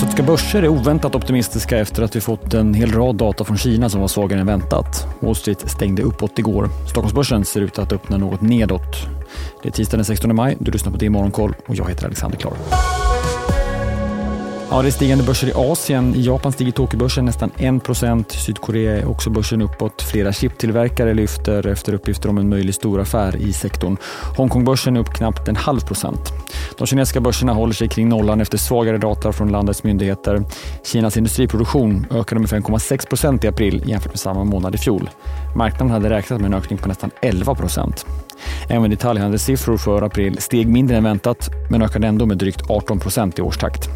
Asiatiska börser är oväntat optimistiska efter att vi fått en hel rad data från Kina som var svagare än väntat. Wall Street stängde uppåt igår. Stockholmsbörsen ser ut att öppna något nedåt. Det är tisdagen den 16 maj. Du lyssnar på det Morgonkoll och jag heter Alexander Klar. Ja, det är stigande börser i Asien. I Japan stiger Tokyobörsen nästan 1% Sydkorea är också börsen uppåt. Flera chiptillverkare lyfter efter uppgifter om en möjlig storaffär i sektorn. Hongkongbörsen är upp knappt en halv procent. De kinesiska börserna håller sig kring nollan efter svagare data från landets myndigheter. Kinas industriproduktion ökade med 5,6 i april jämfört med samma månad i fjol. Marknaden hade räknat med en ökning på nästan 11. Även detaljhandelssiffror för april steg mindre än väntat men ökade ändå med drygt 18 i årstakt.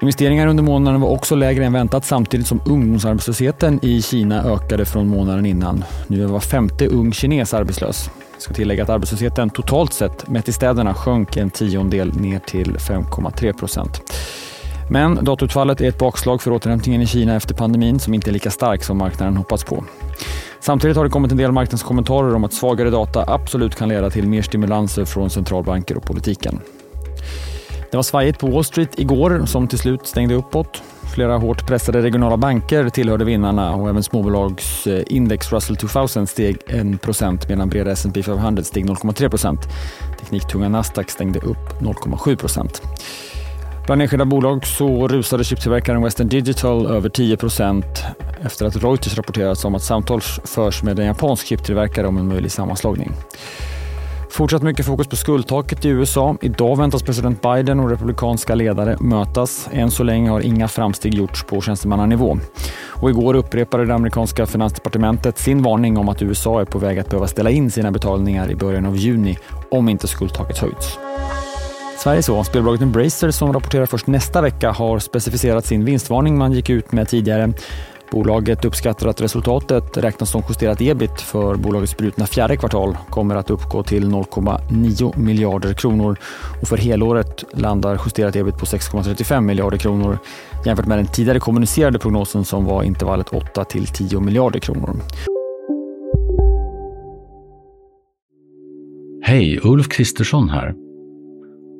Investeringar under månaden var också lägre än väntat samtidigt som ungdomsarbetslösheten i Kina ökade från månaden innan. Nu är var femte ung kines arbetslös. Jag ska tillägga att arbetslösheten totalt sett mätt i städerna sjönk en tiondel ner till 5,3 procent. Men datautfallet är ett bakslag för återhämtningen i Kina efter pandemin som inte är lika stark som marknaden hoppats på. Samtidigt har det kommit en del marknadskommentarer om att svagare data absolut kan leda till mer stimulanser från centralbanker och politiken. Det var svajigt på Wall Street igår som till slut stängde uppåt. Flera hårt pressade regionala banker tillhörde vinnarna och även småbolagsindex Russell 2000 steg 1% medan breda S&P 500 steg 0,3% Tekniktunga Nasdaq stängde upp 0,7 Bland enskilda bolag så rusade chiptillverkaren Western Digital över 10 efter att Reuters rapporterat om att samtal förs med en japansk chiptillverkare om en möjlig sammanslagning. Fortsatt mycket fokus på skuldtaket i USA. Idag väntas president Biden och republikanska ledare mötas. Än så länge har inga framsteg gjorts på tjänstemannanivå. Och igår upprepade det amerikanska finansdepartementet sin varning om att USA är på väg att behöva ställa in sina betalningar i början av juni om inte skuldtaket höjts. Sverige så. Spelbolaget Embracer som rapporterar först nästa vecka har specificerat sin vinstvarning man gick ut med tidigare. Bolaget uppskattar att resultatet räknas som justerat ebit för bolagets brutna fjärde kvartal kommer att uppgå till 0,9 miljarder kronor och för helåret landar justerat ebit på 6,35 miljarder kronor jämfört med den tidigare kommunicerade prognosen som var intervallet 8 till 10 miljarder kronor. Hej, Ulf Kristersson här.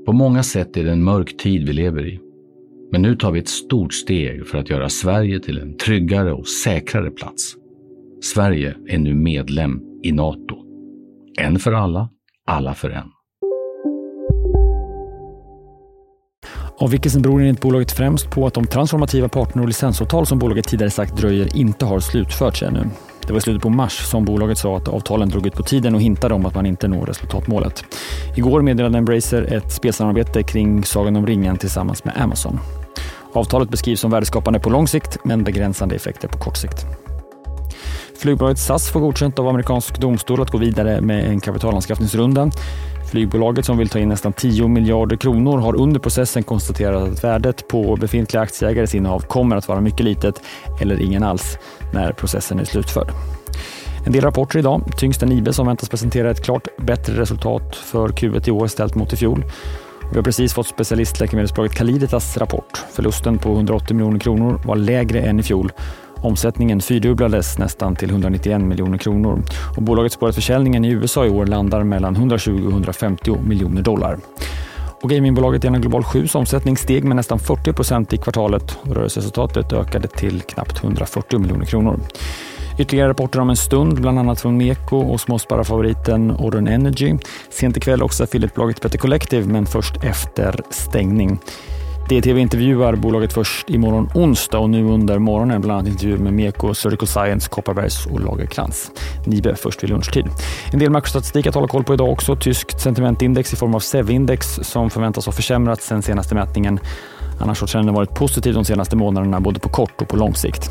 På många sätt är det en mörk tid vi lever i. Men nu tar vi ett stort steg för att göra Sverige till en tryggare och säkrare plats. Sverige är nu medlem i Nato. En för alla, alla för en. Avvikelsen beror enligt bolaget främst på att de transformativa partner och licensavtal som bolaget tidigare sagt dröjer inte har slutförts ännu. Det var i slutet på mars som bolaget sa att avtalen drog ut på tiden och hintade om att man inte når resultatmålet. Igår meddelade Embracer ett spelsamarbete kring Sagan om ringen tillsammans med Amazon. Avtalet beskrivs som värdeskapande på lång sikt men begränsande effekter på kort sikt. Flygbolaget SAS får godkänt av amerikansk domstol att gå vidare med en kapitalanskaffningsrunda. Flygbolaget som vill ta in nästan 10 miljarder kronor har under processen konstaterat att värdet på befintliga aktieägares innehav kommer att vara mycket litet eller ingen alls när processen är slutförd. En del rapporter idag. Tyngsta IB som väntas presentera ett klart bättre resultat för Q1 i år ställt mot i fjol. Vi har precis fått specialistläkemedelsbolaget Caliditas rapport. Förlusten på 180 miljoner kronor var lägre än i fjol Omsättningen fyrdubblades nästan till 191 miljoner kronor och bolaget spår att försäljningen i USA i år landar mellan 120 och 150 miljoner dollar. Och gamingbolaget Gena Global 7 omsättning steg med nästan 40 procent i kvartalet och rörelseresultatet ökade till knappt 140 miljoner kronor. Ytterligare rapporter om en stund, bland annat från Meko och småspararfavoriten Odern Energy. Sent ikväll också affiliatebolaget Better Collective, men först efter stängning. DTV intervjuar bolaget först imorgon onsdag och nu under morgonen bland annat intervjuer med Meko, Surgical Science, Kopparbergs och Lagerkrans. Nibe först vid lunchtid. En del makrostatistik att hålla koll på idag också. Tyskt sentimentindex i form av SEV-index som förväntas ha försämrats sen senaste mätningen. Annars har trenden varit positiv de senaste månaderna både på kort och på lång sikt.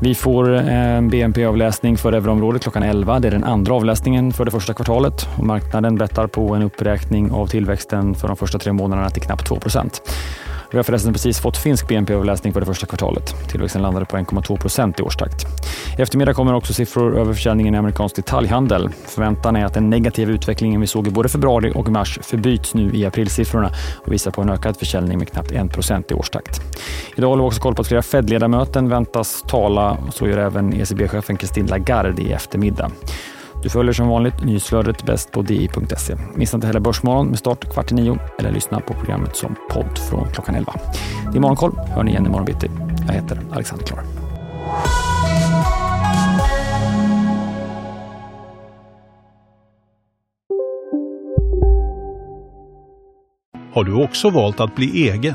Vi får eh, en BNP-avläsning för euroområdet klockan 11. Det är den andra avläsningen för det första kvartalet och marknaden bettar på en uppräkning av tillväxten för de första tre månaderna till knappt 2 vi har förresten precis fått finsk BNP-avläsning för det första kvartalet. Tillväxten landade på 1,2 procent i årstakt. I eftermiddag kommer också siffror över försäljningen i amerikansk detaljhandel. Förväntan är att den negativa utvecklingen vi såg i både februari och mars förbyts nu i aprilsiffrorna och visar på en ökad försäljning med knappt 1 procent i årstakt. Idag håller vi också koll på att flera Fed-ledamöten väntas tala. Så gör även ECB-chefen Christine Lagarde i eftermiddag. Du följer som vanligt nyhetsflödet bäst på di.se. Missa inte heller Börsmorgon med start kvart i nio eller lyssna på programmet som podd från klockan 11. Det är Morgonkoll, hör ni igen imorgon bitti. Jag heter Alexander Klar. Har du också valt att bli egen?